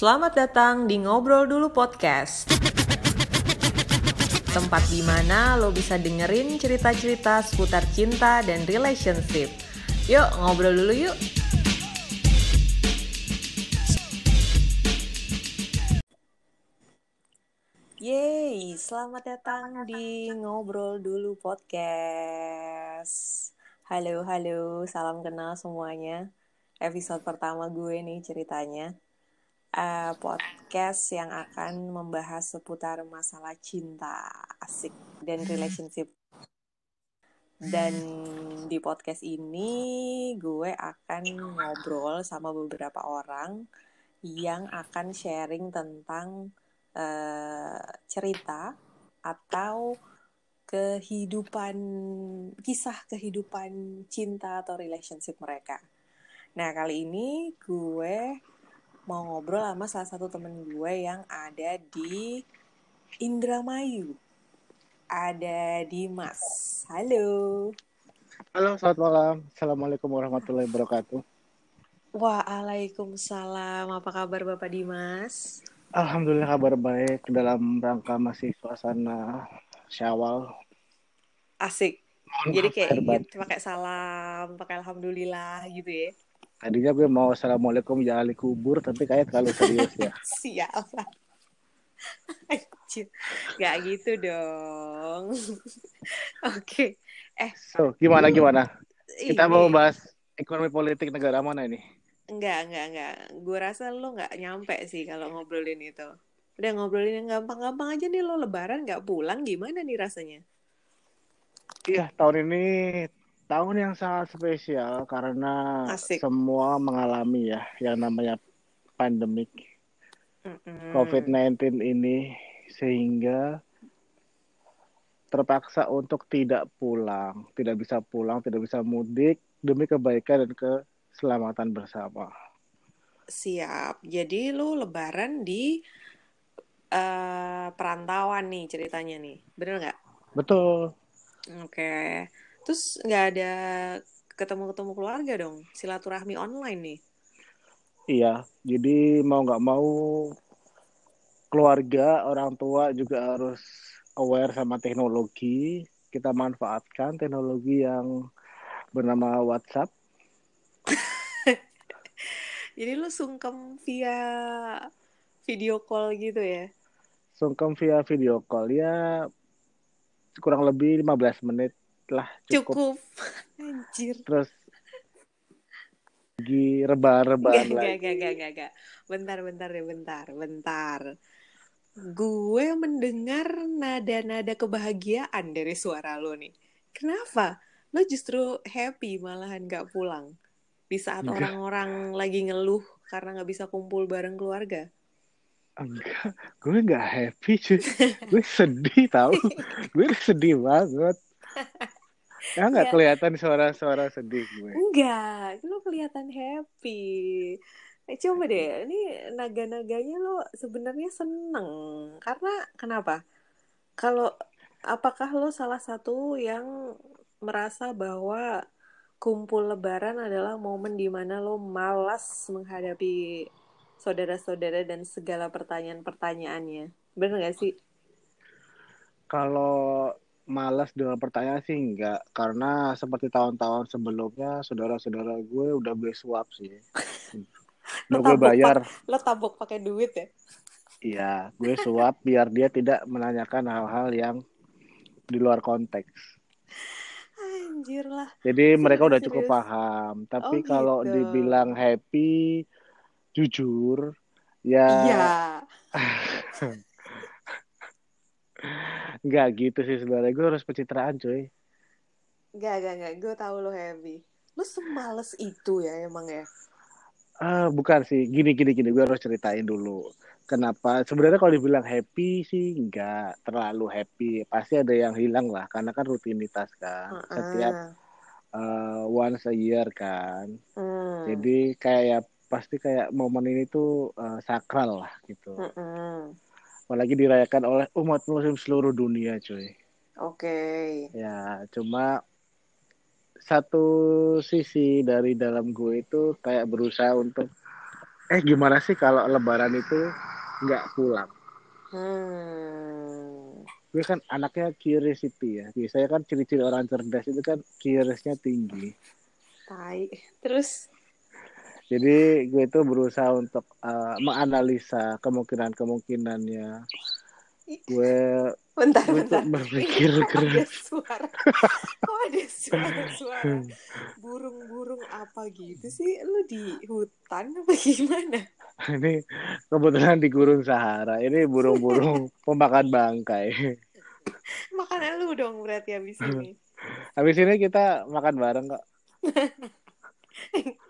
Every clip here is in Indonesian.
Selamat datang di Ngobrol Dulu Podcast. Tempat di mana lo bisa dengerin cerita-cerita seputar cinta dan relationship. Yuk, ngobrol dulu yuk. Yeay, selamat datang di Ngobrol Dulu Podcast. Halo, halo, salam kenal semuanya. Episode pertama gue nih ceritanya. Uh, podcast yang akan membahas seputar masalah cinta, asik, dan relationship. Dan di podcast ini gue akan ngobrol sama beberapa orang yang akan sharing tentang uh, cerita atau kehidupan kisah kehidupan cinta atau relationship mereka. Nah kali ini gue mau ngobrol sama salah satu temen gue yang ada di Indramayu. Ada Dimas. Halo. Halo, selamat malam. Assalamualaikum warahmatullahi wabarakatuh. Waalaikumsalam. Apa kabar Bapak Dimas? Alhamdulillah kabar baik dalam rangka masih suasana Syawal. Asik. Jadi kayak gitu, pakai salam, pakai alhamdulillah gitu ya. Tadinya gue mau assalamualaikum ahli kubur, tapi kayak terlalu serius ya. Siap. Gak gitu dong. Oke. Okay. Eh. So, gimana gimana? Kita ini... mau bahas ekonomi politik negara mana ini? Enggak, enggak, enggak. Gue rasa lo nggak nyampe sih kalau ngobrolin itu. Udah ngobrolin yang gampang-gampang aja nih lo lebaran nggak pulang gimana nih rasanya? Iya, tahun ini tahun yang sangat spesial karena Asik. semua mengalami ya yang namanya pandemik mm-hmm. COVID-19 ini sehingga terpaksa untuk tidak pulang, tidak bisa pulang, tidak bisa mudik demi kebaikan dan ke keselamatan bersama. Siap. Jadi lu lebaran di uh, perantauan nih ceritanya nih. Bener nggak? Betul. Oke. Okay. Terus nggak ada ketemu-ketemu keluarga dong? Silaturahmi online nih. Iya. Jadi mau nggak mau keluarga, orang tua juga harus aware sama teknologi. Kita manfaatkan teknologi yang bernama WhatsApp jadi lu sungkem via video call gitu ya? Sungkem via video call ya kurang lebih 15 menit lah cukup. Cukup. Anjir. Terus lagi rebahan-rebahan lagi. Gak, gak, gak, gak. Bentar, bentar deh, bentar, bentar. Gue mendengar nada-nada kebahagiaan dari suara lo nih. Kenapa? Lo justru happy malahan gak pulang? di saat orang-orang lagi ngeluh karena nggak bisa kumpul bareng keluarga? Enggak, gue nggak happy cuy. gue sedih tau. gue sedih banget. Ya nggak kelihatan suara-suara sedih gue. Enggak, lo kelihatan happy. Eh, coba deh, ini naga-naganya lo sebenarnya seneng. Karena kenapa? Kalau apakah lo salah satu yang merasa bahwa kumpul lebaran adalah momen di mana lo malas menghadapi saudara-saudara dan segala pertanyaan-pertanyaannya. Bener gak sih? Kalau malas dengan pertanyaan sih enggak. Karena seperti tahun-tahun sebelumnya, saudara-saudara gue udah gue swap sih. Udah gue bayar. Lo tabok pakai duit ya? Iya, gue suap biar dia tidak menanyakan hal-hal yang di luar konteks. Anjir lah. Jadi serius, mereka udah cukup paham. Tapi oh, kalau gitu. dibilang happy, jujur, ya. Iya. Enggak gitu sih sebenarnya. Gue harus pencitraan cuy. Enggak, enggak, enggak. Gue tahu lo happy. Lo semales itu ya emang ya? Ah, bukan sih. Gini, gini, gini. Gue harus ceritain dulu kenapa sebenarnya kalau dibilang happy sih nggak terlalu happy pasti ada yang hilang lah karena kan rutinitas kan uh -uh. setiap uh, once a year kan uh. jadi kayak ya pasti kayak momen ini tuh uh, sakral lah gitu uh -uh. Apalagi dirayakan oleh umat muslim seluruh dunia cuy oke okay. ya cuma satu sisi dari dalam gue itu kayak berusaha untuk eh gimana sih kalau lebaran itu nggak pulang Hmm. gue kan anaknya curiosity ya biasanya kan ciri-ciri orang cerdas itu kan curiousnya tinggi Tai. Terus jadi gue itu berusaha untuk uh, menganalisa kemungkinan kemungkinannya gue bentar gue bentar. berpikir Ini kok ada keras suara. Kok ada suara-suara burung-burung apa gitu sih? Lu di hutan apa gimana? ini kebetulan di gurun Sahara ini burung-burung pemakan bangkai Makanan lu dong berarti habis ini. habis ini kita makan bareng kok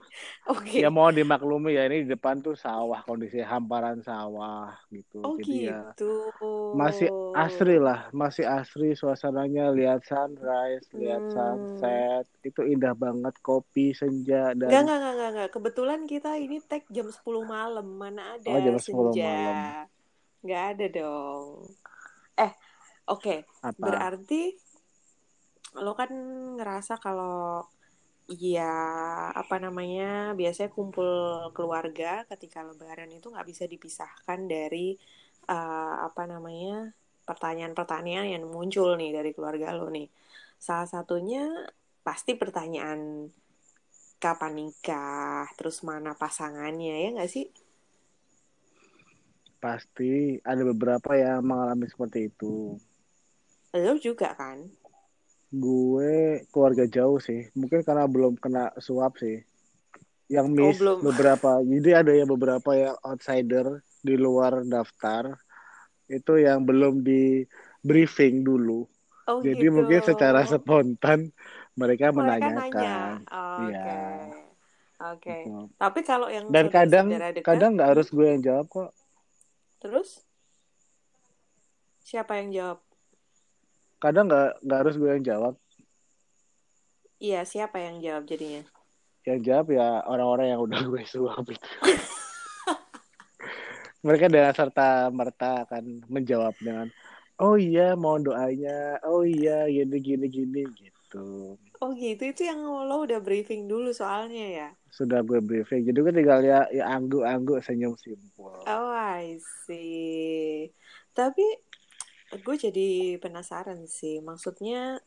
Oke. ya mohon dimaklumi ya ini di depan tuh sawah kondisi hamparan sawah gitu Oh jadi ya gitu. masih asri lah masih asri suasananya lihat sunrise lihat Hmm. sunset itu indah banget kopi senja dan enggak, enggak, enggak, enggak. Kebetulan kita ini tag jam 10 malam. Mana ada Oh, jam 10 senja. malam. Enggak ada dong. Eh, oke. apa Berarti lo kan ngerasa kalau ya apa namanya biasanya kumpul keluarga ketika lebaran itu nggak bisa dipisahkan dari eh, apa namanya pertanyaan-pertanyaan yang muncul nih dari keluarga lo nih. Salah satunya pasti pertanyaan kapan nikah, terus mana pasangannya ya nggak sih? pasti ada beberapa yang mengalami seperti itu Lo juga kan? Gue keluarga jauh sih mungkin karena belum kena suap sih yang Oh miss belum. beberapa jadi ada yang beberapa yang outsider di luar daftar itu yang belum di briefing dulu Oh jadi gitu. mungkin secara spontan mereka Mereka nanya. menanyakan Oh, Oke. Iya. Oke. gitu. Tapi kalau yang dan kadang dekat, kadang nggak harus gue yang jawab kok terus siapa yang jawab? Kadang nggak nggak harus gue yang jawab Iya, siapa yang jawab jadinya? yang jawab ya orang-orang yang udah gue suap itu mereka dengan serta merta akan menjawab dengan oh iya mohon doanya oh iya gini gini gini gitu Oh gitu, itu yang lo udah briefing dulu soalnya ya? sudah gue briefing jadi gue tinggal ya ya angguk angguk senyum simpul Oh, I see. Tapi gue jadi penasaran sih. Maksudnya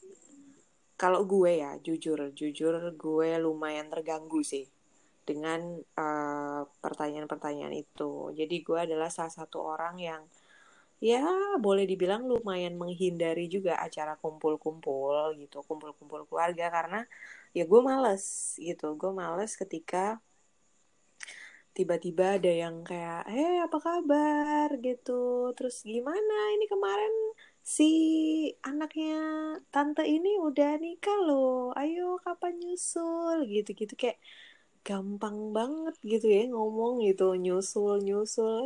kalau gue ya, jujur, jujur gue lumayan terganggu sih dengan eh, pertanyaan-pertanyaan itu. Jadi gue adalah salah satu orang yang ya boleh dibilang lumayan menghindari juga acara kumpul-kumpul gitu, kumpul-kumpul keluarga karena ya gue males gitu. Gue males ketika tiba-tiba ada yang kayak, eh apa kabar? gitu, terus gimana? Ini kemarin si anaknya tante ini udah nikah loh, ayo kapan nyusul? Gitu-gitu. Kayak gampang banget gitu ya ngomong gitu. Nyusul nyusul.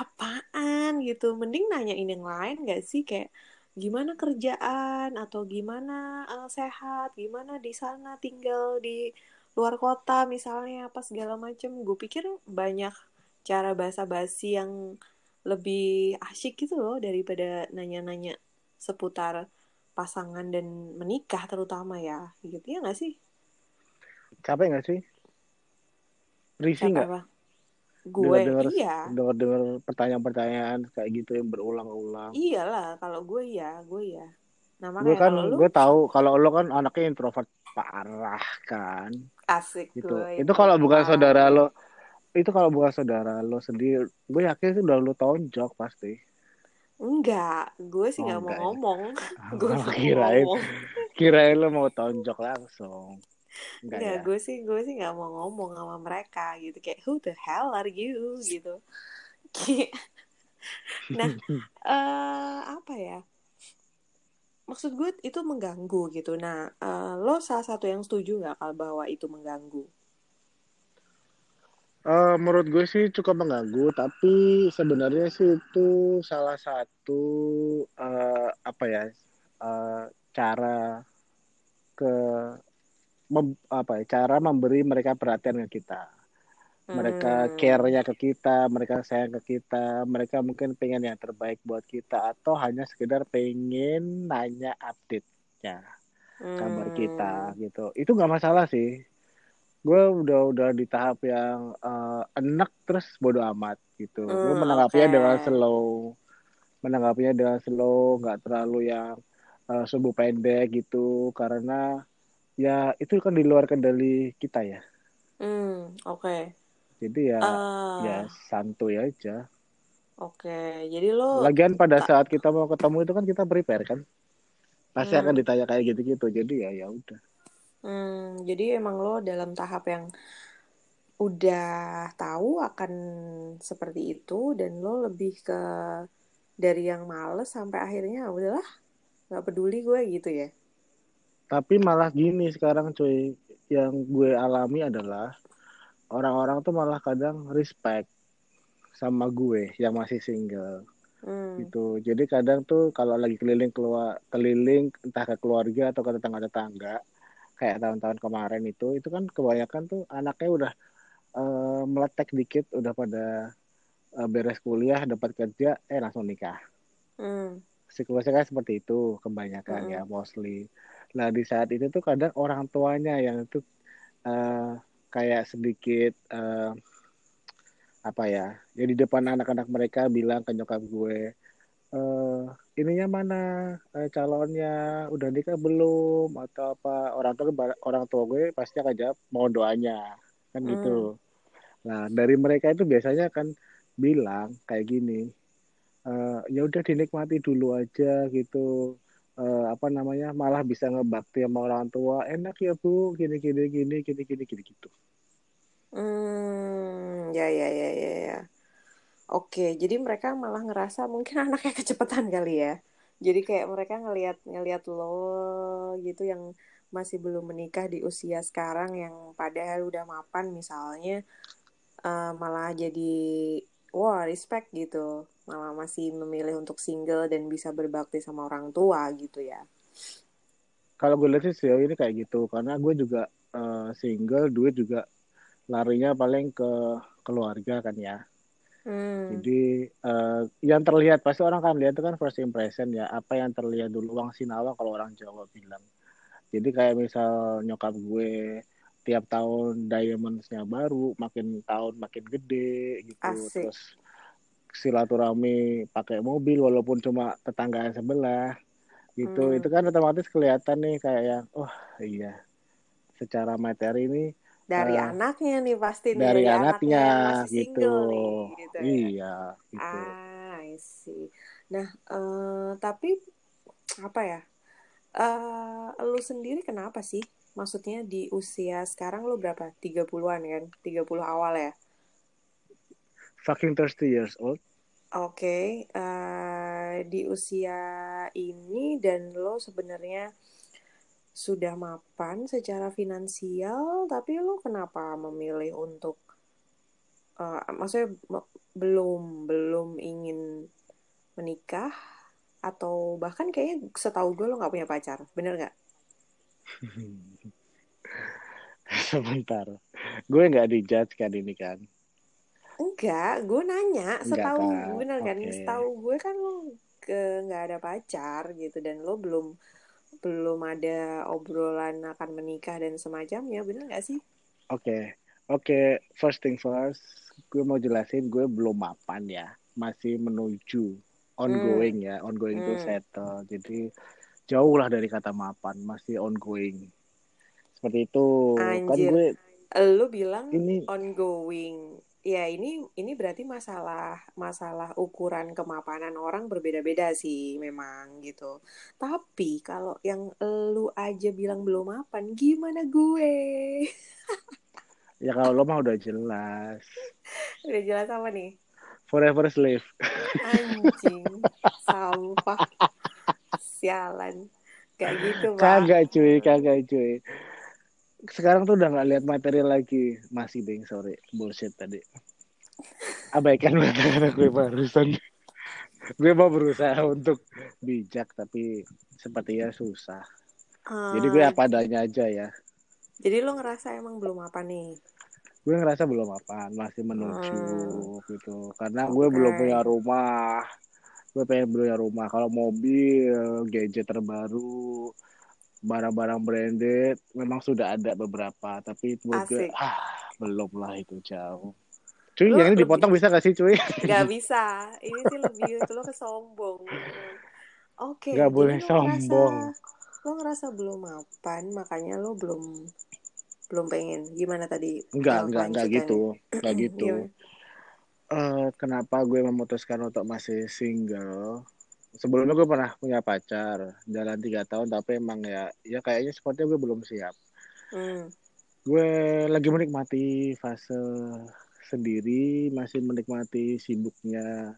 Apaan? gitu, mending nanyain yang lain gak sih? Kayak gimana kerjaan? Atau gimana eh, sehat, gimana di sana? Tinggal di luar kota misalnya apa segala macem. Gue pikir banyak cara basa-basi yang lebih asyik gitu loh daripada nanya-nanya seputar pasangan dan menikah terutama ya. Gitu ya nggak sih? Capek nggak sih? Risih nggak? gue dengar iya. dengar dengar pertanyaan-pertanyaan kayak gitu yang berulang-ulang. Iyalah kalau gue iya gue iya nah gue kan gue tahu kalau lo kan anaknya introvert parah kan asik gitu. gue itu kalau bukan saudara lo itu kalau bukan saudara lo sendiri gue yakin itu udah lo tonjok pasti. Enggak gue sih Oh, nggak mau enggak ya? ngomong. Gue Oh, mau kirain ngomong. kirain lo mau tonjok langsung. Enggak Enggak, ya? gue sih gue sih nggak mau ngomong sama mereka gitu. Kayak who the hell are you? gitu. nah, eh apa ya? Maksud gue itu mengganggu gitu. Nah, eh, lo salah satu yang setuju nggak kalau bahwa itu mengganggu? Eh, menurut gue sih cukup mengganggu tapi sebenarnya sih itu salah satu eh, apa ya eh, cara ke apa ya cara memberi mereka perhatian ke kita mereka Hmm, care-nya ke kita, mereka sayang ke kita, mereka mungkin pengen yang terbaik buat kita atau hanya sekedar pengen nanya update-nya, kabar kita hmm, gitu. Itu nggak masalah sih. gue udah udah di tahap yang uh, enak terus bodo amat gitu Hmm, gue menanggapinya oke. dengan slow menanggapinya dengan slow nggak terlalu yang uh, sumbu pendek gitu karena ya itu kan di luar kendali kita ya Hmm, oke. Jadi ya ya Eh, santuy aja. Oke. Jadi lo lagian pada tak saat kita mau ketemu itu kan kita prepare kan? Pasti akan hmm, ditanya kayak gitu-gitu. Jadi ya ya udah. Hmm, jadi emang lo dalam tahap yang udah tahu akan seperti itu dan lo lebih ke dari yang males sampai akhirnya "Ah, udahlah nggak peduli gue gitu ya. tapi malah gini sekarang cuy yang gue alami adalah orang-orang tuh malah kadang respect sama gue yang masih single. Hmm, gitu. Jadi kadang tuh kalau lagi keliling keluar keliling entah ke keluarga atau ke tetangga-tetangga kayak tahun-tahun kemarin itu itu kan kebanyakan tuh anaknya udah eh, meletek dikit udah pada eh, beres kuliah dapat kerja eh langsung nikah. Hmm, siklusnya kan seperti itu kebanyakan hmm, ya mostly. Nah di saat itu tuh kadang orang tuanya yang itu eh, kayak sedikit eh, apa ya ya di depan anak-anak mereka bilang ke nyokap gue eh ininya mana? Eh, calonnya udah nikah belum? Atau apa. Orang tua orang tua gue pasti akan jawab mau doanya. Kan hmm, gitu. Nah dari mereka itu biasanya kan bilang kayak gini eh, ya udah dinikmati dulu aja gitu Eh, apa namanya malah bisa ngebakti sama orang tua enak ya bu gini gini gini gini gini gini gitu hmm, ya ya ya ya ya. Oke, jadi mereka malah ngerasa mungkin anaknya kecepatan kali ya. Jadi kayak mereka ngelihat ngelihat lo gitu yang masih belum menikah di usia sekarang yang padahal udah mapan misalnya eh, malah jadi wah respect gitu. Malah masih memilih untuk single dan bisa berbakti sama orang tua gitu ya. kalau gue lihat sih sejauh ini kayak gitu karena gue juga eh, single duit juga larinya paling ke keluarga kan ya Hmm, Jadi eh, yang terlihat pasti orang kan lihat itu kan first impression ya. Apa yang terlihat dulu uang sinawa kalau orang Jawa bilang. Jadi kayak misal nyokap gue tiap tahun diamondsnya baru, makin tahun makin gede gitu. asik. Terus silaturahmi pakai mobil walaupun cuma tetanggaan sebelah gitu. Hmm, Itu kan otomatis kelihatan nih kayak yang oh iya secara materi ini dari eh, anaknya nih pasti dari dari anaknya anaknya gitu. nih gitu ya. Iya gitu. Ah, I see. Nah, eh, tapi apa ya? Eh, lu sendiri kenapa sih? Maksudnya di usia sekarang lu berapa? 30-an kan? 30 awal ya? Fucking thirsty years old. Oke, eh, di usia ini dan lo sebenarnya sudah mapan secara finansial, tapi lo kenapa memilih untuk eh, maksudnya belum belum ingin menikah atau bahkan kayaknya setahu gue lo nggak punya pacar, bener nggak? Sebentar. Gue nggak dijudge kan ini kan. Enggak, gue nanya, setahu kan. bener kan, Oke. setahu gue kan lo ke nggak ada pacar gitu dan lo belum belum ada obrolan akan menikah dan semacamnya, bener nggak sih? Oke. Oke, first thing first, gue mau jelasin gue belum mapan ya. Masih menuju Hmm, ongoing ya, ongoing to hmm, settle. Jadi jauh lah dari kata mapan, masih ongoing. Seperti itu. Kan anjir, gue lo bilang ini ongoing. Ya ini ini berarti masalah masalah ukuran kemapanan orang berbeda-beda sih memang gitu. Tapi kalau yang lu aja bilang belum mapan, gimana gue? ya kalau lo mah udah jelas. Udah jelas apa nih? Forever slave. Anjing, sampah, sialan. Gak gitu, Pak. Kagak cuy, kagak cuy. Sekarang tuh udah nggak lihat materi lagi. Masih ding, sorry. Bullshit tadi. Abaikan kata-kata gue barusan. gue mau berusaha untuk bijak, tapi sepertinya susah. Jadi gue Eh, apa adanya aja ya. jadi lo ngerasa emang belum apa nih? Gue ngerasa belum apa, masih menuju Hmm, gitu. Karena gue belum punya rumah. Gue pengen punya rumah. Kalau mobil, gadget terbaru, barang-barang branded memang sudah ada beberapa tapi menurut gue ah belum lah itu jauh cuy Lu yang ini lebih- dipotong bisa gak sih cuy Gak bisa. Ini sih lebih lo kesombong. Oke. Nggak jadi boleh lo sombong. Ngerasa, lo ngerasa belum mapan, makanya lo belum belum pengen. Gimana tadi? enggak enggak enggak gitu enggak gitu Eh, kenapa gue memutuskan untuk masih single sebelumnya gue pernah punya pacar jalan tiga tahun tapi emang ya ya kayaknya sepertinya gue belum siap Hmm. gue lagi menikmati fase sendiri masih menikmati sibuknya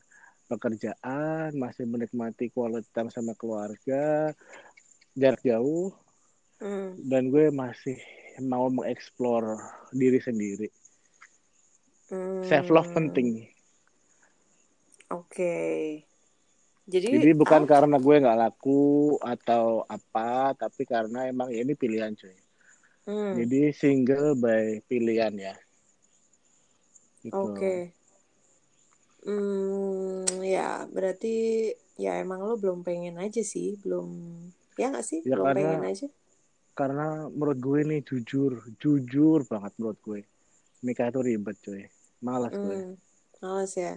pekerjaan masih menikmati quality time sama keluarga jarak jauh Hmm. dan gue masih mau mengeksplor diri sendiri Hmm. self love penting Oke. Jadi, jadi bukan ah, karena gue nggak laku atau apa tapi karena emang ya ini pilihan cuy hmm. jadi single by pilihan ya gitu Oke. Hmm, ya berarti ya emang lo belum pengen aja sih, belum ya nggak sih, ya belum karena pengen aja. karena menurut gue nih jujur jujur banget menurut gue nikah itu ribet cuy malas gue Hmm, males ya.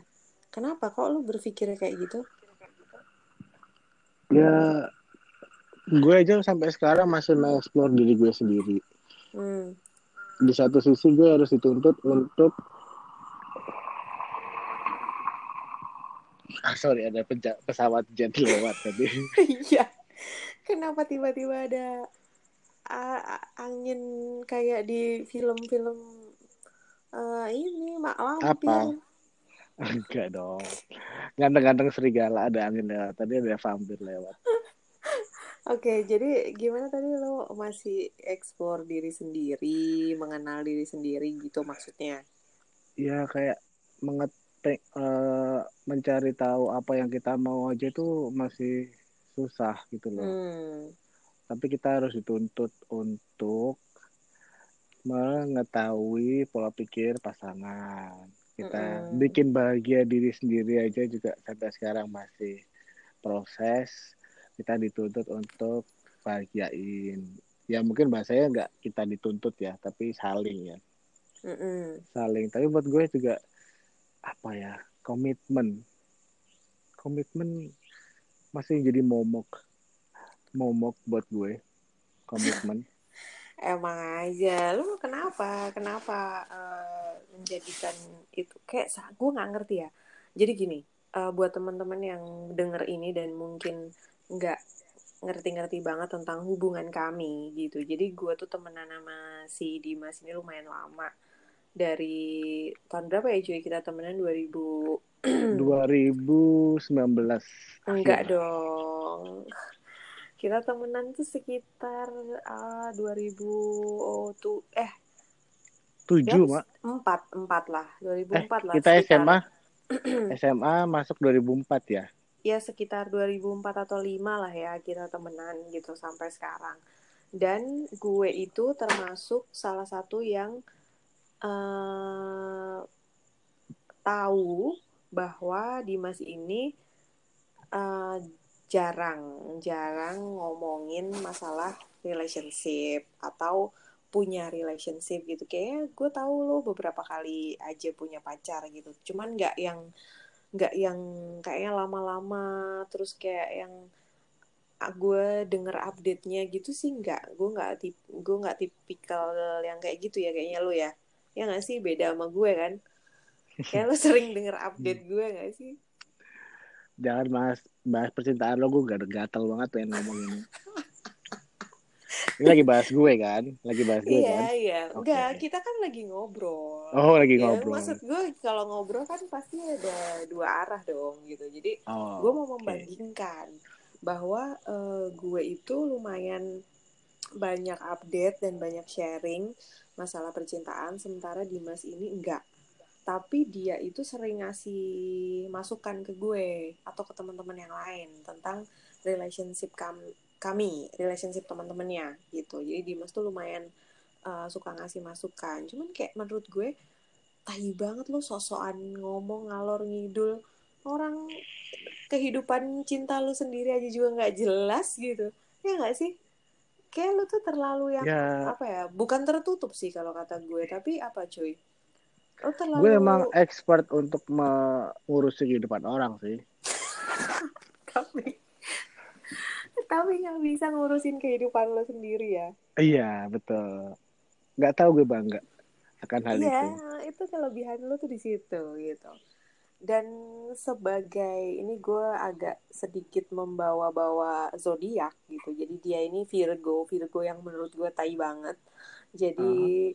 Kenapa kok lo berpikir kayak gitu? ya gue aja sampai sekarang masih mengeksplor diri gue sendiri Hmm, di satu sisi gue harus dituntut untuk ah, sorry ada peja- pesawat jet lewat tadi Iya. Kenapa tiba-tiba ada a- a- angin kayak di film-film eh, ini Mak Lampir? enggak dong. Ganteng-ganteng serigala ada angin lewat. Tadi ada vampir lewat. Oke, jadi gimana tadi lo? Masih explore diri sendiri, mengenal diri sendiri gitu maksudnya? ya kayak mengetik eh, mencari tahu apa yang kita mau aja tuh masih susah gitu loh. Hmm, tapi kita harus dituntut untuk mengetahui pola pikir pasangan. Kita Mm-mm. bikin bahagia diri sendiri aja juga sampai sekarang masih proses kita dituntut untuk bahagiain. Ya mungkin bahasanya nggak kita dituntut ya tapi saling ya. Mm-mm. saling. Tapi buat gue juga apa ya komitmen. Komitmen masih jadi momok. Momok buat gue. Komitmen Emang aja, lu kenapa? Kenapa eh, menjadikan itu kayak gue nggak ngerti ya. Jadi gini, eh, buat teman-teman yang denger ini dan mungkin nggak ngerti-ngerti banget tentang hubungan kami gitu. Jadi gue tuh temenan sama si Dimas ini lumayan lama. Dari tahun berapa ya cuy kita temenan 2000 2019 Enggak akhir. dong. Kita temenan tuh sekitar ah, 2000 oh, tuh eh. 7 ya mak. empat empat lah. Eh 2004 lah kita sekitar. SMA SMA masuk 2004 ya? Ya sekitar 2004 atau 5 lah ya kita temenan gitu sampai sekarang. Dan gue itu termasuk salah satu yang eh tahu bahwa Dimas ini eh, jarang jarang ngomongin masalah relationship atau punya relationship gitu. Kayaknya gue tahu lo beberapa kali aja punya pacar gitu. Cuman nggak yang nggak yang kayaknya lama-lama terus kayak yang ah, gue denger update-nya gitu sih nggak. Gue nggak tip gue nggak tipikal yang kayak gitu ya kayaknya lo ya. Ya nggak sih? Beda sama gue kan. Kayak lo sering denger update gue nggak sih? Jangan bahas bahas percintaan lo gue gak gatel banget pengen ngomong ini ini lagi bahas gue kan? Lagi bahas gue iya kan? iya. Oke. enggak kita kan lagi ngobrol. Oh lagi ya ngobrol. maksud gue kalau ngobrol kan pasti ada dua arah dong gitu. Jadi oh gue mau oke. membandingkan bahwa eh, gue itu lumayan banyak update dan banyak sharing masalah percintaan sementara Dimas ini enggak tapi dia itu sering ngasih masukan ke gue atau ke teman-teman yang lain tentang relationship kam- kami relationship teman-temannya gitu. Jadi Dimas tuh lumayan uh, suka ngasih masukan. Cuman kayak menurut gue tahi banget lo sosokan ngomong ngalor ngidul. Orang kehidupan cinta lu sendiri aja juga nggak jelas gitu. Ya nggak sih? Kayak lu tuh terlalu yang Ya. apa ya bukan tertutup sih kalau kata gue. Tapi apa cuy lu terlalu gue emang expert untuk mengurusi kehidupan orang sih. Tapi tapi nggak bisa ngurusin kehidupan lo sendiri ya. Iya betul. Nggak tahu gue bangga akan hal iya itu. itu kelebihan lo tuh di situ gitu. Dan sebagai ini gue agak sedikit membawa-bawa zodiak gitu. Jadi dia ini Virgo Virgo yang menurut gue tai banget. Jadi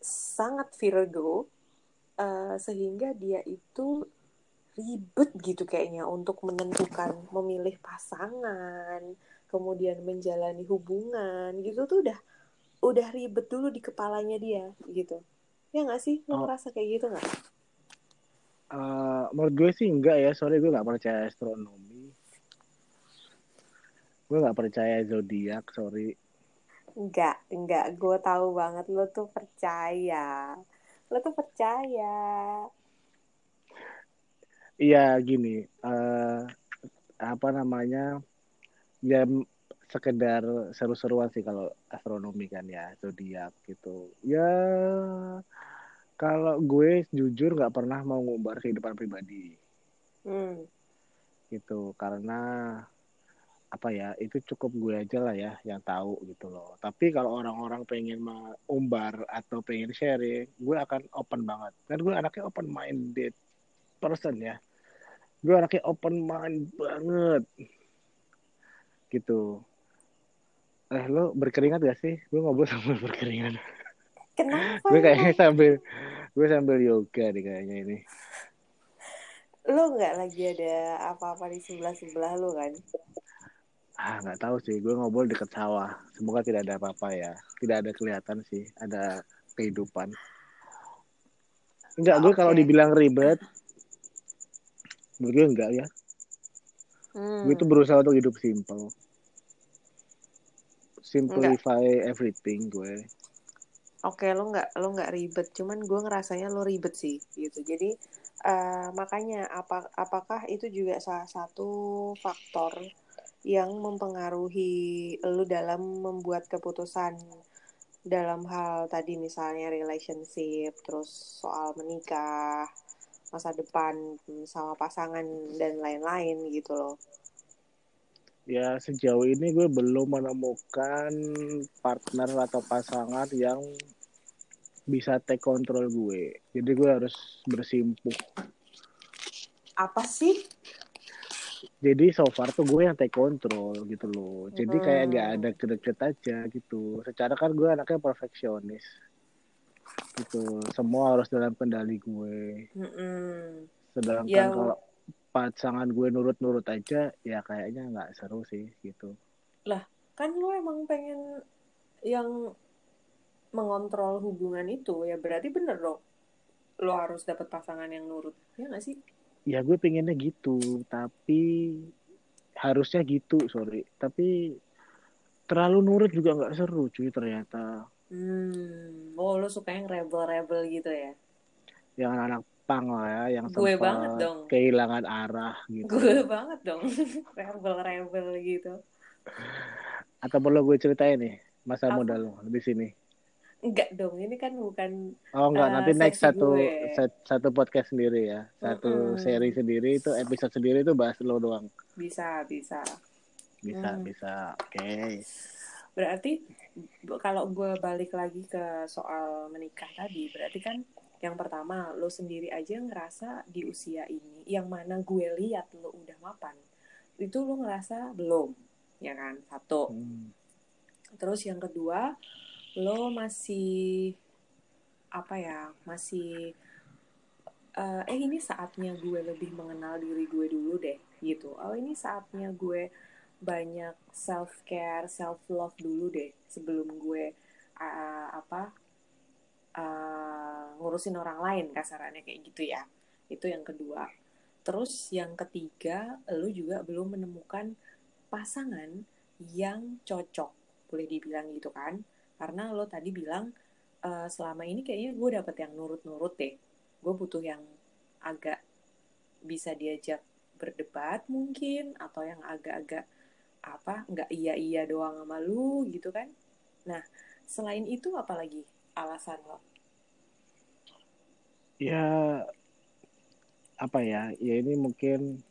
sangat Virgo uh, sehingga dia itu ribet gitu kayaknya untuk menentukan memilih pasangan kemudian menjalani hubungan gitu tuh udah udah ribet dulu di kepalanya dia gitu ya nggak sih lo Oh. ngerasa kayak gitu nggak Eh, menurut gue sih enggak ya sorry gue nggak percaya astronomi gue nggak percaya zodiak sorry Enggak, enggak. Gue tahu banget lo tuh percaya. Lo tuh percaya. iya gini eh apa namanya ya sekedar seru-seruan sih kalau astronomi kan ya zodiak gitu ya kalau gue jujur nggak pernah mau ngumbar kehidupan pribadi Hmm. gitu karena apa ya itu cukup gue aja lah ya yang tahu gitu loh. Tapi kalau orang-orang pengen mengumbar atau pengen sharing gue akan open banget. Kan gue anaknya open minded person ya. Gue anaknya open mind banget. Gitu. Eh lo berkeringat gak sih? Gue ngobrol sambil berkeringat. Kenapa? gue kayaknya sambil gue sambil yoga nih kayaknya ini. Lo nggak lagi ada apa-apa di sebelah-sebelah lo kan? Ah nggak tahu sih. Gue ngobrol deket sawah. Semoga tidak ada apa-apa ya. Tidak ada kelihatan sih. Ada kehidupan. Enggak gue kalau dibilang ribet menurut gue enggak ya. Hmm. gue tuh berusaha untuk hidup simple. Simplify everything gue. Oke, lo nggak lo nggak ribet, cuman gue ngerasanya lo ribet sih, gitu. Jadi eh, makanya apa apakah itu juga salah satu faktor yang mempengaruhi lo dalam membuat keputusan dalam hal tadi misalnya relationship, terus soal menikah, masa depan sama pasangan dan lain-lain gitu loh. ya sejauh ini gue belum menemukan partner atau pasangan yang bisa take control gue jadi gue harus bersimpuh Apa sih? Jadi so far tuh gue yang take control gitu loh. Jadi kayak Hmm. nggak ada deket aja gitu. Secara kan gue anaknya perfeksionis gitu. Semua harus dalam kendali gue. Mm-mm. sedangkan Ya, kalau pasangan gue nurut-nurut aja ya kayaknya nggak seru sih gitu. Kan lo emang pengen yang mengontrol hubungan itu. Ya berarti bener dong. Lo harus dapat pasangan yang nurut. Ya nggak sih ya gue pengennya gitu tapi harusnya gitu sorry. Tapi terlalu nurut juga nggak seru cuy ternyata. Hmm oh lo suka yang rebel rebel gitu ya? Yang anak pang lah ya yang Gue banget dong. kehilangan arah gitu. Gue banget dong rebel rebel gitu. Atau perlu gue ceritain nih masa Apa? muda lo di sini enggak dong ini kan bukan oh enggak Eh, nanti next satu set- satu podcast sendiri ya satu Mm-mm. seri sendiri itu episode sendiri itu bahas lo doang bisa bisa bisa Hmm. bisa oke Berarti b- kalau gue balik lagi ke soal menikah tadi, berarti kan yang pertama lo sendiri aja ngerasa di usia ini, yang mana gue lihat lo udah mapan, itu lo ngerasa belum, ya kan? Satu. Hmm. Terus yang kedua, lo masih apa ya? Masih eh eh, ini saatnya gue lebih mengenal diri gue dulu deh, gitu. Oh ini saatnya gue banyak self care, self love dulu deh sebelum gue uh, apa uh, ngurusin orang lain kasarannya kayak gitu ya. Itu yang kedua. Terus yang ketiga, lo juga belum menemukan pasangan yang cocok, boleh dibilang gitu kan? Karena lo tadi bilang "Eh, selama ini kayaknya gue dapet yang nurut-nurut deh. Gue butuh yang agak bisa diajak berdebat mungkin atau yang agak-agak apa nggak iya iya doang sama lu gitu kan? Nah selain itu apa lagi alasan lo? Ya apa ya? Ya ini mungkin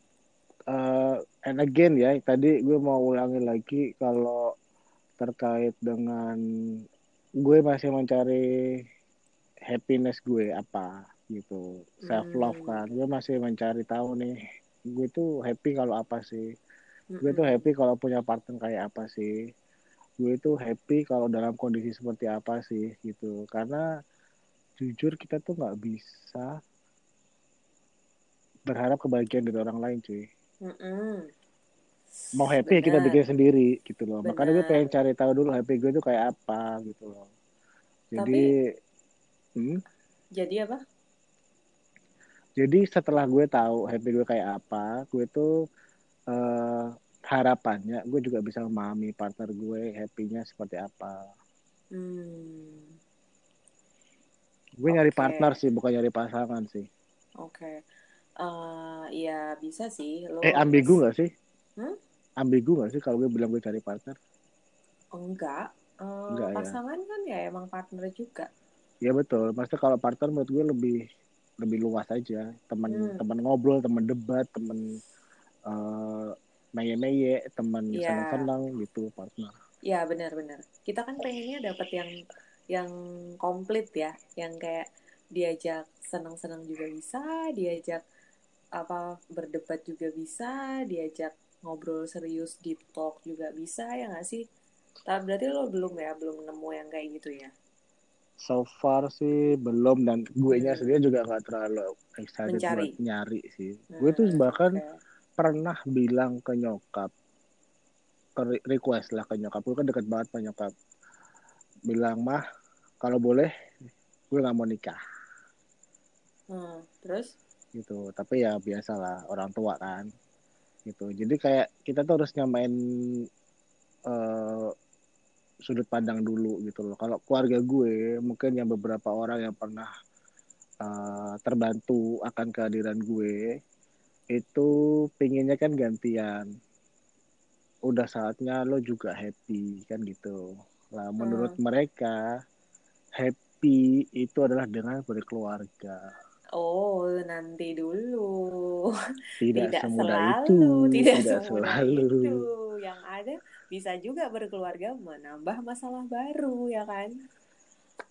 uh, and again ya tadi gue mau ulangi lagi kalau terkait dengan gue masih mencari happiness gue apa gitu. Self love hmm. kan. Gue masih mencari tahu nih gue tuh happy kalau apa sih? Gue tuh happy kalau punya partner kayak apa sih? Gue tuh happy kalau dalam kondisi seperti apa sih? Gitu. Karena jujur kita tuh nggak bisa berharap kebahagiaan dari orang lain cuy. Mau happy ya kita bikin sendiri gitu loh Bener. makanya gue pengen cari tahu dulu happy gue tuh kayak apa gitu loh jadi Tapi, hmm? jadi apa jadi setelah gue tahu happy gue kayak apa gue tuh uh, harapannya gue juga bisa memahami partner gue happy-nya seperti apa hmm. gue okay. nyari partner sih bukan nyari pasangan sih oke okay. uh, eh, ya bisa sih lo eh ambigu nggak sih hmm? Ambigu nggak sih kalau gue bilang gue cari partner enggak uh, enggak ya? pasangan ya? kan ya emang partner juga ya betul maksudnya kalau partner menurut gue lebih lebih luas aja teman hmm. teman ngobrol teman debat teman uh, meye-meye teman yeah. senang-senang gitu partner ya benar-benar kita kan pengennya dapat yang yang komplit ya yang kayak diajak senang-senang juga bisa diajak apa berdebat juga bisa diajak ngobrol serius deep talk juga bisa ya nggak sih? Tapi berarti lo belum ya belum nemu yang kayak gitu ya? So far sih belum dan gue nya hmm. sendiri juga nggak terlalu excited Mencari. buat nyari sih. Hmm, gue tuh bahkan okay pernah bilang ke nyokap ke request lah ke nyokap. Gue kan deket banget sama nyokap. Bilang mah kalau boleh gue nggak mau nikah. Hmm, terus? Gitu. Tapi ya biasalah orang tua kan gitu. Jadi kayak kita tuh harus nyamain uh, sudut pandang dulu gitu loh. Kalau keluarga gue mungkin yang beberapa orang yang pernah uh, terbantu akan kehadiran gue itu pinginnya kan gantian. Udah saatnya lo juga happy kan gitu. Lah menurut hmm. mereka happy itu adalah dengan berkeluarga. Oh nanti dulu tidak, tidak semudah selalu, itu tidak, tidak selalu itu yang ada bisa juga berkeluarga menambah masalah baru ya kan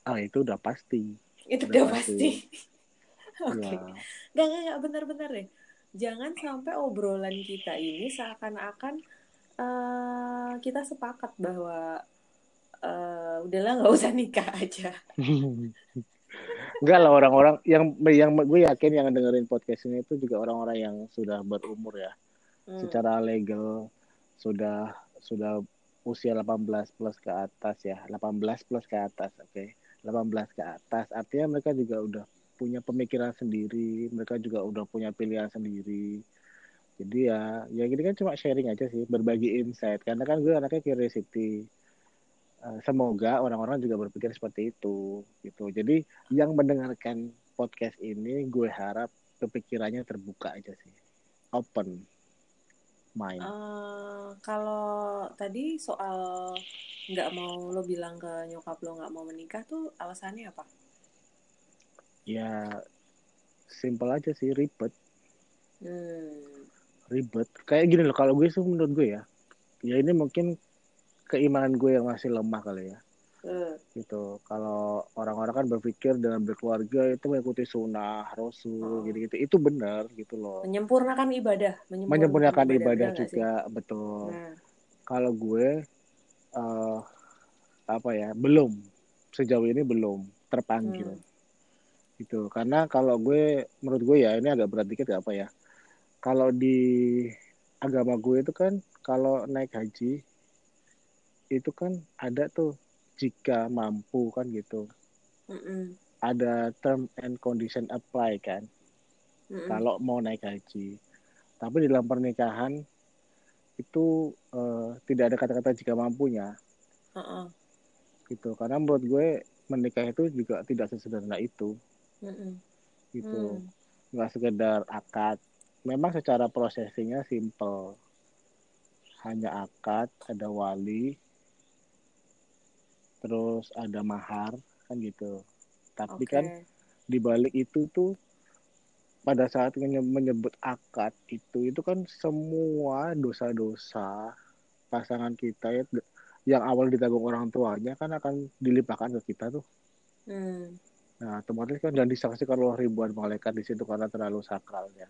ah itu udah pasti itu udah, udah pasti, pasti. oke okay. ya. gak gak gak benar-benar deh jangan sampai obrolan kita ini seakan-akan uh, kita sepakat bahwa uh, udahlah nggak usah nikah aja. Enggak lah orang-orang yang yang gue yakin yang dengerin podcast ini itu juga orang-orang yang sudah berumur ya. Hmm. Secara legal sudah sudah usia 18 plus ke atas ya. 18 plus ke atas, oke. Okay? 18 ke atas artinya mereka juga udah punya pemikiran sendiri mereka juga udah punya pilihan sendiri jadi ya ya gini kan cuma sharing aja sih berbagi insight karena kan gue anaknya curiosity semoga orang-orang juga berpikir seperti itu gitu. Jadi yang mendengarkan podcast ini gue harap kepikirannya terbuka aja sih. Open mind. Uh, kalau tadi soal nggak mau lo bilang ke nyokap lo nggak mau menikah tuh alasannya apa? Ya simpel aja sih ribet. Hmm. ribet. Kayak gini loh kalau gue sih menurut gue ya. Ya ini mungkin keimanan gue yang masih lemah kali ya. Hmm. gitu. Kalau orang-orang kan berpikir dengan berkeluarga itu mengikuti sunnah rasul oh. gitu gitu itu benar gitu loh. Menyempurnakan ibadah. Menyempurnakan, menyempurnakan ibadah, ibadah juga betul. Nah. kalau gue uh, apa ya belum. Sejauh ini belum terpanggil. Hmm. Gitu. Karena kalau gue menurut gue ya ini agak berat dikit gak apa ya. Kalau di agama gue itu kan kalau naik haji itu kan ada tuh jika mampu kan gitu mm -mm. ada term and condition apply kan mm -mm. kalau mau naik haji tapi di dalam pernikahan itu uh, tidak ada kata-kata jika mampunya uh -uh. gitu karena menurut gue menikah itu juga tidak sesederhana itu mm gitu mm. nggak sekedar akad memang secara prosesinya simple hanya akad ada wali terus ada mahar kan gitu tapi okay. kan di balik itu tuh pada saat menyebut akad itu itu kan semua dosa-dosa pasangan kita ya yang awal ditanggung orang tuanya kan akan dilimpahkan ke kita tuh. Hmm. Nah, otomatis kan dan disaksikan oleh ribuan malaikat di situ karena terlalu sakralnya.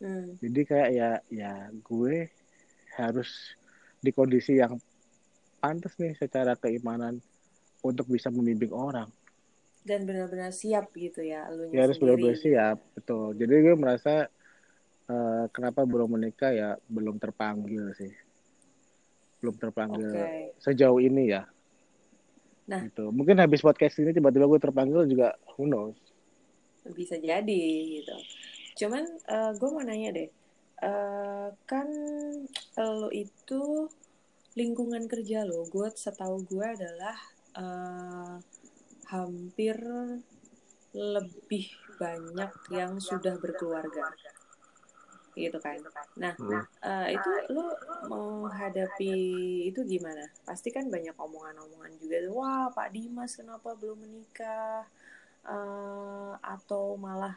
Hmm. Jadi kayak ya ya gue harus di kondisi yang pantas nih secara keimanan untuk bisa membimbing orang. Dan benar-benar siap gitu ya lu ya harus benar-benar siap betul. Jadi gue merasa uh, kenapa belum menikah ya belum terpanggil sih. Belum terpanggil okay. sejauh ini ya. Nah. Itu mungkin habis podcast ini tiba-tiba gue terpanggil juga who knows? Bisa jadi gitu. Cuman uh, gue mau nanya deh uh, kan lo itu lingkungan kerja lo gue setahu gue adalah uh, hampir lebih banyak yang sudah berkeluarga. Gitu kan? Nah uh, itu lo menghadapi itu gimana? Pasti kan banyak omongan-omongan juga wah Pak Dimas kenapa belum menikah? Uh, atau malah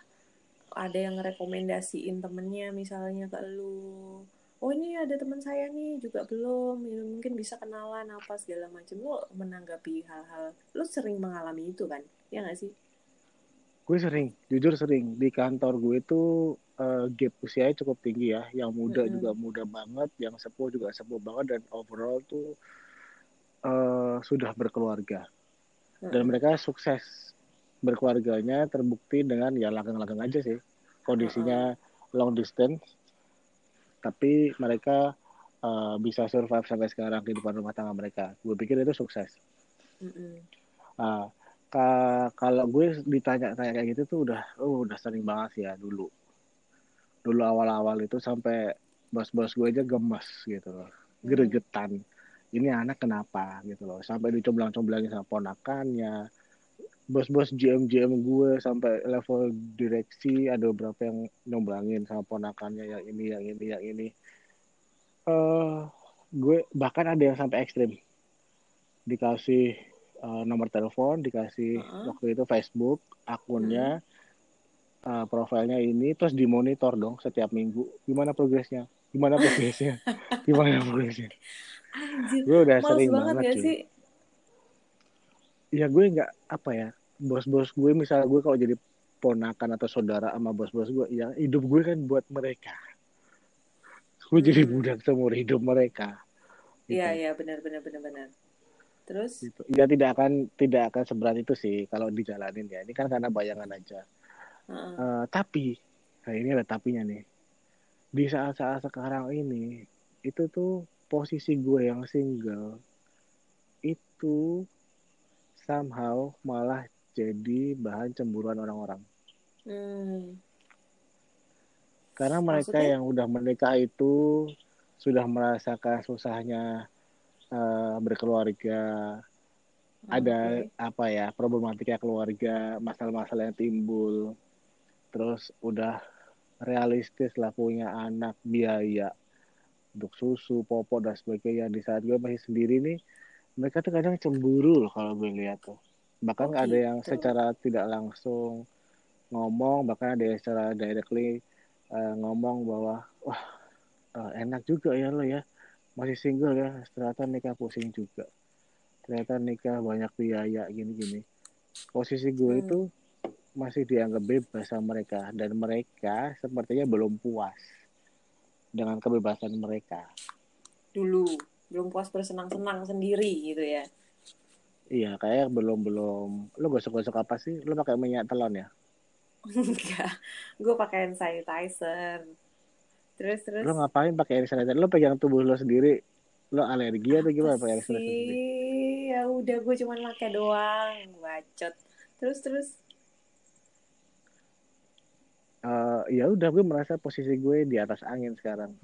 ada yang rekomendasiin temennya misalnya ke lu oh ini ada teman saya nih juga belum ya, mungkin bisa kenalan apa segala macam. Lo menanggapi hal-hal lo sering mengalami itu kan? Ya nggak sih? Gue sering jujur sering. Di kantor gue itu uh, gap usianya cukup tinggi ya. Yang muda mm -hmm. juga muda banget yang sepuh juga sepuh banget dan overall tuh uh, sudah berkeluarga. Mm -hmm. dan mereka sukses berkeluarganya terbukti dengan ya lagang-lagang aja sih. Kondisinya mm -hmm. long distance tapi mereka uh, bisa survive sampai sekarang kehidupan rumah tangga mereka. Gue pikir itu sukses. Mm -hmm. uh, ka kalau gue ditanya kayak gitu tuh udah oh, udah sering banget sih ya dulu. Dulu awal-awal itu sampai bos-bos gue aja gemes gitu loh. Gregetan. Ini anak kenapa gitu loh. Sampai dicomblang-comblangin sama ponakannya bos-bos GM GM gue sampai level direksi ada beberapa yang nyomblangin sama ponakannya yang ini yang ini yang ini. Uh, gue bahkan ada yang sampai ekstrim. Dikasih uh, nomor telepon dikasih uh -huh. waktu itu Facebook akunnya uh. uh, profilnya ini terus dimonitor dong setiap minggu. Gimana progresnya? Gimana progresnya? Gimana progresnya? Gue udah sering banget, banget ya sih ya gue nggak apa ya bos-bos gue misalnya gue kalau jadi ponakan atau saudara sama bos-bos gue ya hidup gue kan buat mereka gue hmm. jadi budak seumur hidup mereka iya gitu. iya benar benar benar benar terus gitu. ya tidak akan tidak akan seberat itu sih kalau dijalanin ya ini kan karena bayangan aja uh -uh. Uh, tapi nah ini ada tapinya nih di saat-saat sekarang ini itu tuh posisi gue yang single itu somehow malah jadi bahan cemburuan orang-orang. Hmm. Karena mereka Maksudnya? yang udah menikah itu sudah merasakan susahnya uh, berkeluarga, okay. ada apa ya problematika keluarga, masalah-masalah yang timbul, terus udah realistis lah punya anak, biaya untuk susu, popok dan sebagainya. Di saat gue masih sendiri nih, mereka tuh kadang cemburu loh kalau gue lihat tuh. Bahkan oh, ada yang gitu. secara tidak langsung ngomong bahkan ada yang secara directly uh, ngomong bahwa wah uh, enak juga ya lo ya. Masih single ya. Ternyata nikah pusing juga. Ternyata nikah banyak biaya gini-gini. Posisi gue hmm. itu masih dianggap bebas sama mereka. Dan mereka sepertinya belum puas dengan kebebasan mereka. Dulu belum puas bersenang-senang sendiri gitu ya. Iya kayak belum belum lo gosok-gosok apa sih? Lo pakai minyak telon ya? Enggak. Gue pakai hand sanitizer. Terus terus. Lo ngapain pakai hand sanitizer? Lo pegang tubuh lo sendiri. Lo alergi atau gimana pakai hand sanitizer ya udah gue cuma pakai doang. Bacot. Terus terus. Uh, ya udah gue merasa posisi gue di atas angin sekarang.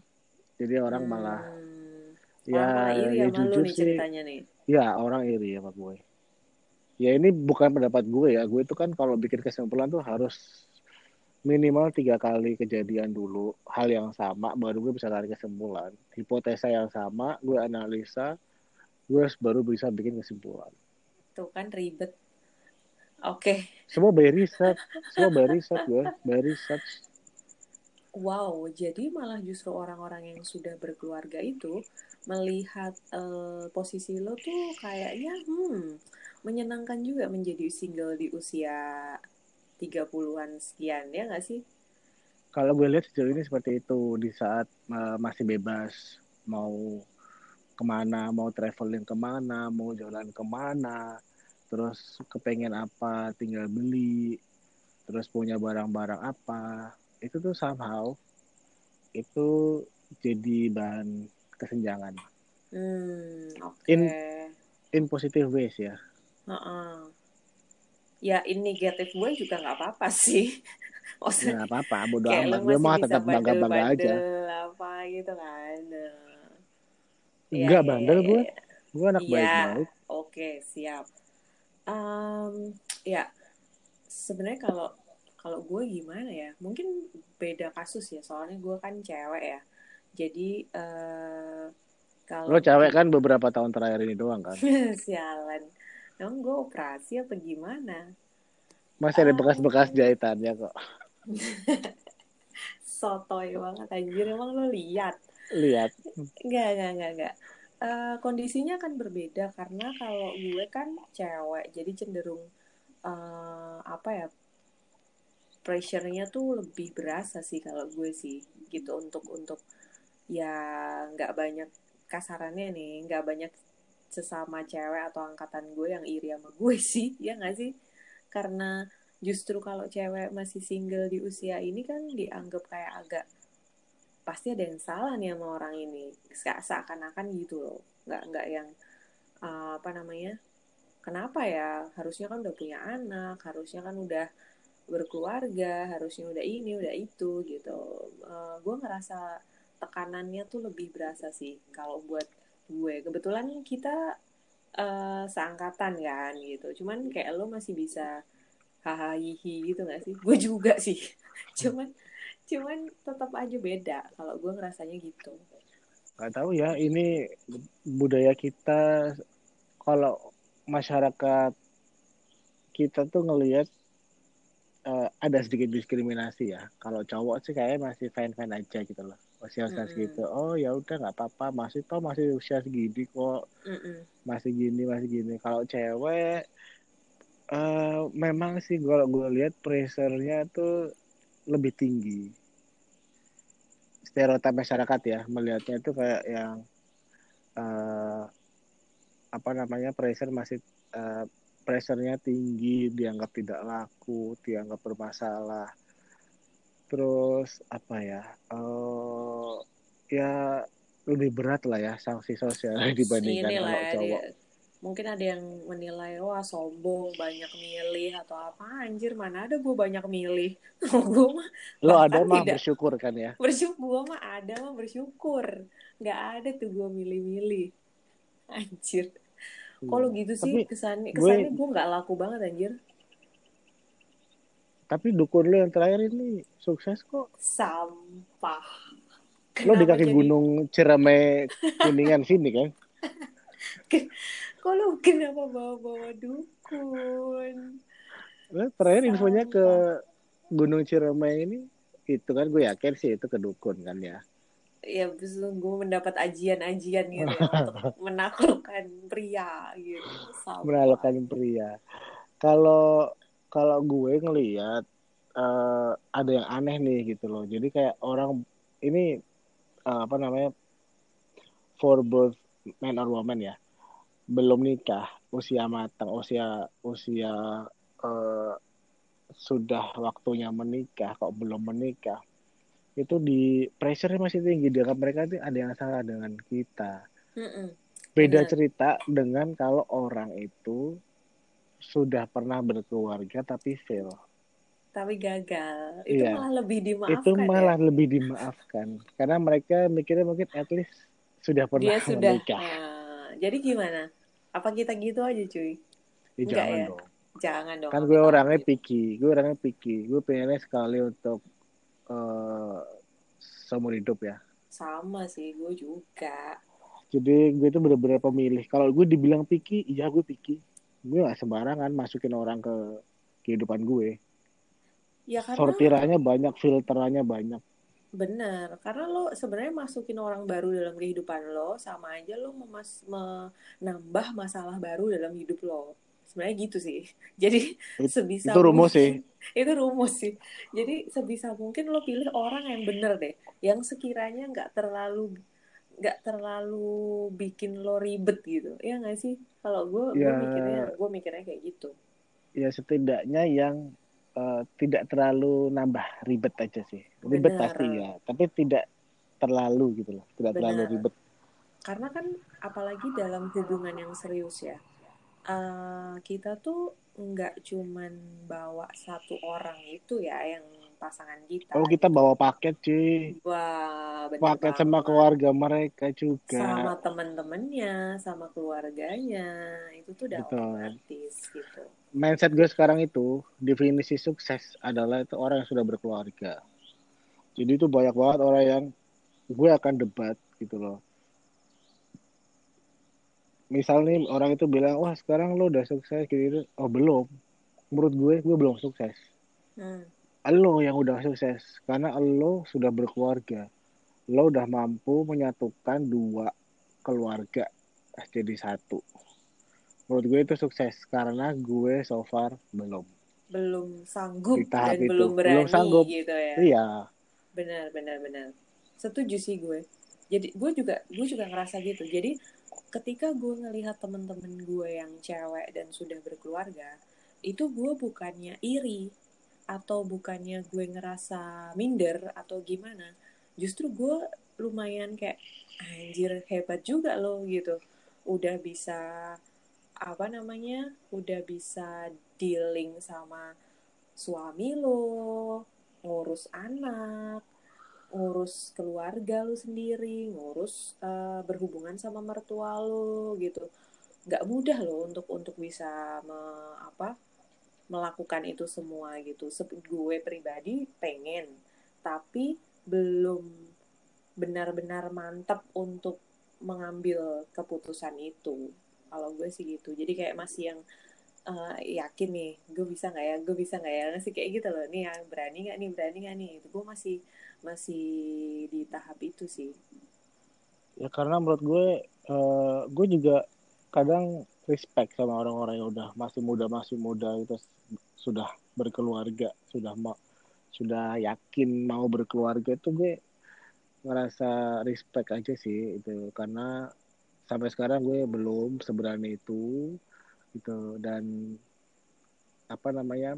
Jadi orang hmm. malah ya, iri ya, ya jujur nih sih. nih. ya orang iri ya pak gue. Ya ini bukan pendapat gue ya. Gue itu kan kalau bikin kesimpulan tuh harus minimal tiga kali kejadian dulu hal yang sama baru gue bisa tarik kesimpulan. Hipotesa yang sama gue analisa gue baru bisa bikin kesimpulan. Tuh kan ribet. Oke. Okay. semua by riset. Semua by riset gue. By riset. Wow jadi malah justru orang-orang yang sudah berkeluarga itu melihat uh, posisi lo tuh kayaknya hmm menyenangkan juga menjadi single di usia 30-an sekian ya nggak sih? Kalau gue lihat sejauh ini seperti itu di saat uh, masih bebas mau ke mana, mau traveling ke mana, mau jalan ke mana, terus kepengen apa tinggal beli, terus punya barang-barang apa, itu tuh somehow itu jadi bahan kesenjangan. Hmm, okay. In in positive ways ya. Uh -uh ya in negatif gue juga nggak apa-apa sih. Maksudnya, ya, apa-apa bodo amat. gue mah tetap bangga bangga aja. apa gitu kan. Enggak ya, bandel ya, gue ya. gue anak ya, baik-baik. oke okay, siap. Um, ya sebenarnya kalau kalau gue gimana ya? Mungkin beda kasus ya. Soalnya gue kan cewek ya jadi uh, kalau lo cewek kan beberapa tahun terakhir ini doang kan sialan Emang gue operasi apa gimana? Masih ada bekas-bekas uh, jahitannya kok. Sotoy banget anjir. Emang lo lihat? Lihat. Enggak, enggak, enggak, enggak. Uh, kondisinya kan berbeda karena kalau gue kan cewek jadi cenderung uh, apa ya pressure-nya tuh lebih berasa sih kalau gue sih gitu untuk untuk ya nggak banyak kasarannya nih nggak banyak sesama cewek atau angkatan gue yang iri sama gue sih ya gak sih? Karena justru kalau cewek masih single di usia ini kan dianggap kayak agak pasti ada yang salah nih sama orang ini. Seakan-akan gitu loh. Nggak nggak yang uh, apa namanya kenapa ya? Harusnya kan udah punya anak harusnya kan udah berkeluarga harusnya udah ini udah itu gitu. Uh, gue ngerasa tekanannya tuh lebih berasa sih. Kalau buat gue kebetulan kita uh, seangkatan kan gitu. Cuman kayak lo masih bisa hahaha gitu gak sih? Gue juga sih. Cuman cuman tetap aja beda kalau gue ngerasanya gitu. Gak tahu ya ini budaya kita kalau masyarakat kita tuh ngelihat uh, ada sedikit diskriminasi ya. Kalau cowok sih kayak masih fine fine aja gitu loh usia usia mm segitu. Oh ya udah nggak apa-apa. Masih toh masih usia segini kok. Mm masih gini masih gini. Kalau cewek uh, memang sih kalau gue lihat pressure-nya tuh lebih tinggi. Stereotip masyarakat ya melihatnya itu kayak yang uh, apa namanya pressure masih uh, pressure-nya tinggi dianggap tidak laku dianggap bermasalah terus apa ya uh, ya lebih berat lah ya sanksi sosial dibandingkan Ini kalau cowok. dia, mungkin ada yang menilai wah sombong banyak milih atau apa. Anjir mana ada gue banyak milih? Gue mah lo ada mah tidak. bersyukur kan ya? Bersyukur gue mah ada mah bersyukur. Nggak ada tuh gue milih-milih. Anjir. Kalau gitu sih kesannya kesannya gue nggak laku banget anjir tapi dukun lo yang terakhir ini sukses kok. Sampah. Lo di kaki jadi... gunung Cireme Kuningan sini kan? Kok lo kenapa bawa-bawa dukun? Lo terakhir Sampah. infonya ke Gunung Ciremai ini itu kan gue yakin sih itu ke dukun kan ya. Ya, gue mendapat ajian-ajian gitu ya, untuk menaklukkan pria gitu. Menaklukkan pria. Kalau kalau gue ngelihat uh, ada yang aneh nih gitu loh. Jadi kayak orang ini uh, apa namanya for both man or woman ya belum nikah usia matang usia usia uh, sudah waktunya menikah kok belum menikah itu di pressure masih tinggi dengan mereka itu ada yang salah dengan kita mm -mm. beda cerita dengan kalau orang itu sudah pernah berkeluarga tapi fail. Tapi gagal. Itu iya. malah lebih dimaafkan. Itu ya? malah ya? lebih dimaafkan. Karena mereka mikirnya mungkin at least sudah pernah Dia sudah, menikah. Uh, jadi gimana? Apa kita gitu aja cuy? Ya, jangan ya? dong. Jangan dong. Kan gue orangnya picky, gue orangnya picky. Gue pengennya sekali untuk uh, seumur hidup ya. Sama sih, gue juga. Jadi gue tuh bener-bener pemilih. Kalau gue dibilang picky, iya gue picky. Gue gak sembarangan masukin orang ke kehidupan gue. Ya karena sortirannya banyak, filterannya banyak. Bener, karena lo sebenarnya masukin orang baru dalam kehidupan lo sama aja lo memas menambah masalah baru dalam hidup lo. Sebenarnya gitu sih. Jadi It, sebisa itu rumus mungkin, sih. Itu rumus sih. Jadi sebisa mungkin lo pilih orang yang bener deh, yang sekiranya nggak terlalu nggak terlalu bikin lo ribet gitu. Ya nggak sih? Kalau gue ya, gue mikirnya gue mikirnya kayak gitu. Ya setidaknya yang uh, tidak terlalu nambah ribet aja sih. Ribet Bener. pasti ya, tapi tidak terlalu gitu loh, tidak Bener. terlalu ribet. Karena kan apalagi dalam hubungan yang serius ya, uh, kita tuh nggak cuman bawa satu orang itu ya yang pasangan kita. Oh kita bawa paket sih. Wah, paket banget. sama keluarga mereka juga. Sama temen-temennya, sama keluarganya, itu tuh udah Betul. otomatis gitu mindset gue sekarang itu definisi sukses adalah itu orang yang sudah berkeluarga. Jadi itu banyak banget orang yang gue akan debat gitu loh. Misal nih orang itu bilang, wah sekarang lo udah sukses gitu, oh belum. Menurut gue, gue belum sukses. Hmm. Lo yang udah sukses, karena lo sudah berkeluarga. Lo udah mampu menyatukan dua keluarga jadi satu. Menurut gue itu sukses karena gue so far belum. Belum sanggup dan itu. belum berani belum sanggup. gitu ya. Iya. Benar benar benar. Setuju sih gue. Jadi gue juga gue juga ngerasa gitu. Jadi ketika gue ngelihat temen-temen gue yang cewek dan sudah berkeluarga itu gue bukannya iri atau bukannya gue ngerasa minder atau gimana justru gue lumayan kayak anjir hebat juga loh gitu. Udah bisa apa namanya udah bisa dealing sama suami lo ngurus anak ngurus keluarga lo sendiri ngurus uh, berhubungan sama mertua lo gitu. Nggak mudah lo untuk untuk bisa me, apa melakukan itu semua gitu. Gue pribadi pengen tapi belum benar-benar mantap untuk mengambil keputusan itu. Kalau gue sih gitu. Jadi kayak masih yang uh, yakin nih gue bisa nggak ya gue bisa nggak ya? Masih kayak gitu loh. Nih yang berani nggak nih berani nggak nih? Itu gue masih masih di tahap itu sih. Ya karena menurut gue uh, gue juga kadang respect sama orang-orang yang udah masih muda masih muda itu sudah berkeluarga sudah mau sudah yakin mau berkeluarga itu gue ngerasa respect aja sih itu. Karena sampai sekarang gue belum seberani itu gitu. Dan apa namanya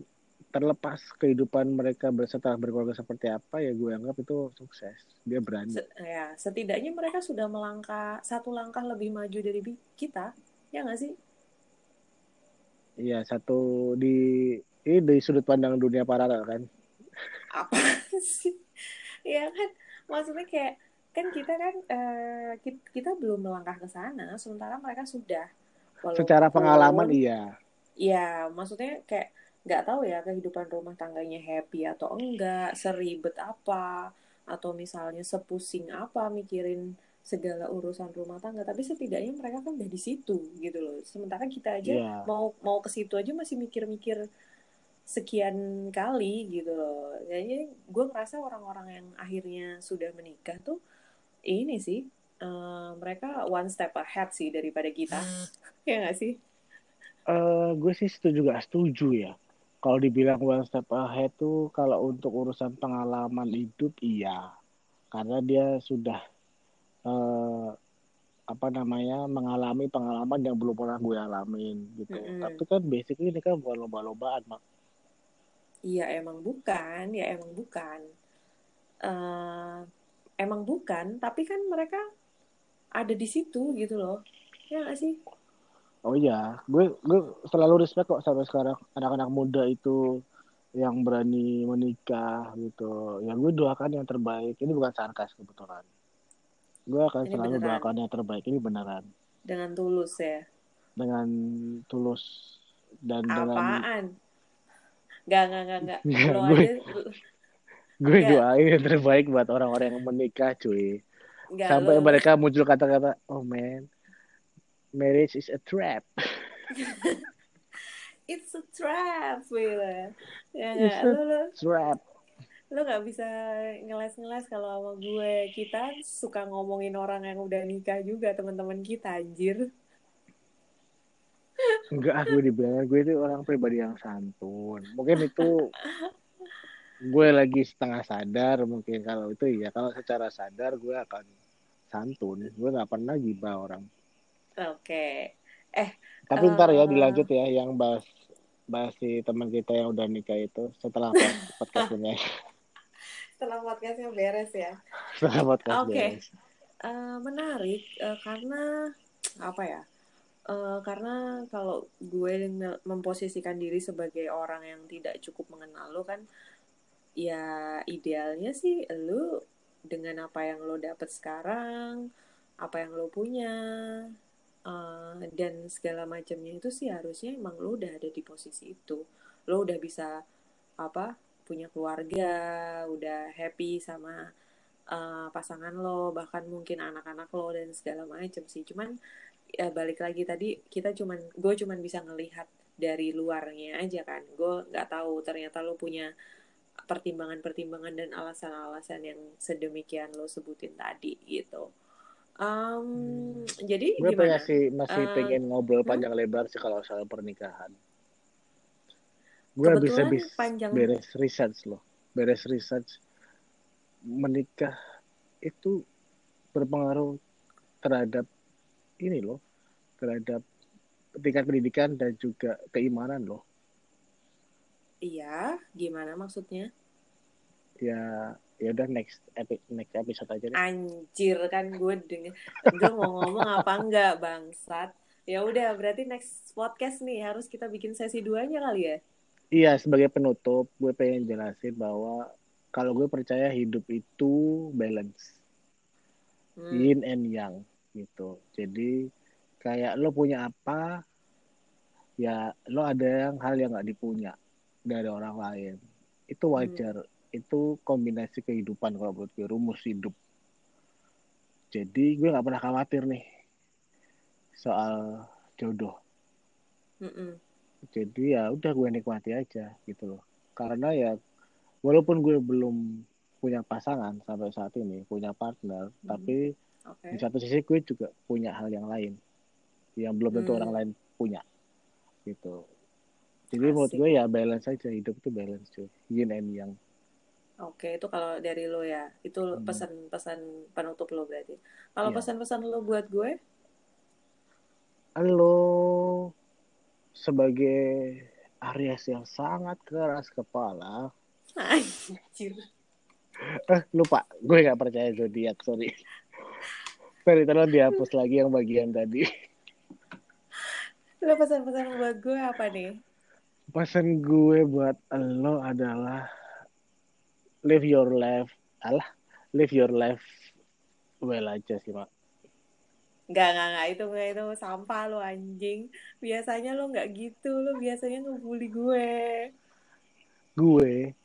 terlepas kehidupan mereka berserta berkeluarga seperti apa ya gue anggap itu sukses. Dia berani. Ya setidaknya mereka sudah melangkah satu langkah lebih maju dari kita ya nggak sih? Iya satu di ini dari sudut pandang dunia paralel kan? Apa sih? Ya kan? Maksudnya kayak kan kita kan uh, kita, kita belum melangkah ke sana sementara mereka sudah. Walaupun, secara pengalaman iya. Iya maksudnya kayak nggak tahu ya kehidupan rumah tangganya happy atau enggak seribet apa atau misalnya sepusing apa mikirin segala urusan rumah tangga tapi setidaknya mereka kan udah di situ gitu loh. Sementara kita aja yeah. mau mau ke situ aja masih mikir-mikir sekian kali gitu loh. Jadi gue ngerasa orang-orang yang akhirnya sudah menikah tuh ini sih uh, mereka one step ahead sih daripada kita. Ya nggak sih? Uh, gue sih setuju gak setuju ya. Kalau dibilang one step ahead tuh kalau untuk urusan pengalaman hidup iya. Karena dia sudah uh, apa namanya mengalami pengalaman yang belum pernah gue alamin gitu. Mm -hmm. tapi kan basically ini kan bukan lomba-lombaan mak. Iya emang bukan. Ya emang bukan. Uh, emang bukan tapi kan mereka ada di situ gitu loh. Ya gak sih? Oh iya gue gue selalu respect kok sampai sekarang anak-anak muda itu yang berani menikah gitu. Ya gue doakan yang terbaik. Ini bukan sarkas kebetulan gue akan ini selalu beneran. doakan yang terbaik ini beneran dengan tulus ya dengan tulus dan Apaan? Gak, gak, gak, gak. Nggak, Lo gue- aja, gue Nggak. doain yang terbaik buat orang-orang yang menikah cuy gak, sampai lo, mereka muncul kata-kata oh man marriage is a trap it's a trap, Willa. Ya It's gak? a- Lo, lo, trap lo gak bisa ngeles-ngeles kalau sama gue. Kita suka ngomongin orang yang udah nikah juga, teman-teman kita, anjir. enggak gue dibilang gue itu orang pribadi yang santun mungkin itu gue lagi setengah sadar mungkin kalau itu iya kalau secara sadar gue akan santun gue nggak pernah gibah orang Oke. tapi ntar ya Eh. dilanjut ya yang bahas bahas si teman kita yang udah nikah itu setelah pod- podcast ini Setelah podcastnya beres ya. setelah podcast Oke. beres. Eh, menarik eh, karena apa ya? Eh, karena kalau gue memposisikan diri sebagai orang yang tidak cukup mengenal lo kan, ya idealnya sih lo dengan apa yang lo dapet sekarang, apa yang lo punya, eh, dan segala macamnya itu sih harusnya emang lo udah ada di posisi itu. Lo udah bisa apa? Punya keluarga, udah happy sama uh, pasangan lo, bahkan mungkin anak-anak lo dan segala macam sih. Cuman ya balik lagi tadi kita cuman gue cuman bisa ngelihat dari luarnya aja kan. Gue nggak tahu ternyata lo punya pertimbangan-pertimbangan dan alasan-alasan yang sedemikian lo sebutin tadi gitu. Um, jadi gue gimana? pengen sih masih Eh, pengen ngobrol hmm? panjang lebar sih kalau soal pernikahan gue bisa Kebetulan bis panjang beres research loh beres research menikah itu berpengaruh terhadap ini loh terhadap tingkat pendidikan dan juga keimanan loh iya, gimana maksudnya? ya ya udah next epi, next episode aja deh Anjir kan gue denger gue mau ngomong apa enggak bangsat. Ya udah berarti next podcast nih harus kita bikin sesi duanya kali ya. Iya sebagai penutup gue pengen jelasin bahwa kalau gue percaya hidup itu balance Hmm. yin and yang gitu. Jadi kayak lo punya apa, ya lo ada yang hal yang nggak dipunya dari orang lain. Itu wajar. Itu kombinasi kehidupan kalau menurut gue rumus hidup. Jadi gue nggak pernah khawatir nih soal jodoh. Mm-mm. Jadi ya udah gue nikmati aja gitu loh. Karena ya walaupun gue belum punya pasangan sampai saat ini, punya partner, Hmm. tapi Oke. di satu sisi gue juga punya hal yang lain yang belum tentu Hmm. orang lain punya gitu jadi menurut Asik. gue ya balance aja hidup tuh balance cuy yin and yang Oke, itu kalau dari lo ya. Itu Hmm. pesan-pesan penutup lo berarti. Kalau Iya. pesan-pesan lo buat gue? halo sebagai Aries yang sangat keras kepala. Anjir. eh lupa. Gue nggak percaya zodiak sorry. Sorry tolong dihapus lagi yang bagian tadi. Lo pesan-pesan buat gue apa nih? pesan gue buat lo adalah live your life. Alah live your life well aja sih mak Enggak, enggak, enggak. Itu, enggak, itu sampah lo anjing. Biasanya lo nggak gitu. Lo biasanya ngebully gue. gue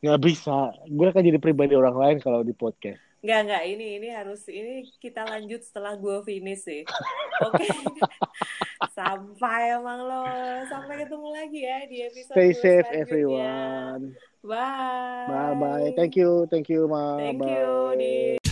nggak bisa gue akan jadi pribadi orang lain kalau di podcast Enggak, enggak. Ini ini harus ini kita lanjut setelah gue finish sih. Oke. Sampai emang lo. Sampai ketemu lagi ya di episode stay safe selanjutnya. everyone Bye. bye bye thank you thank you ma Thank bye you di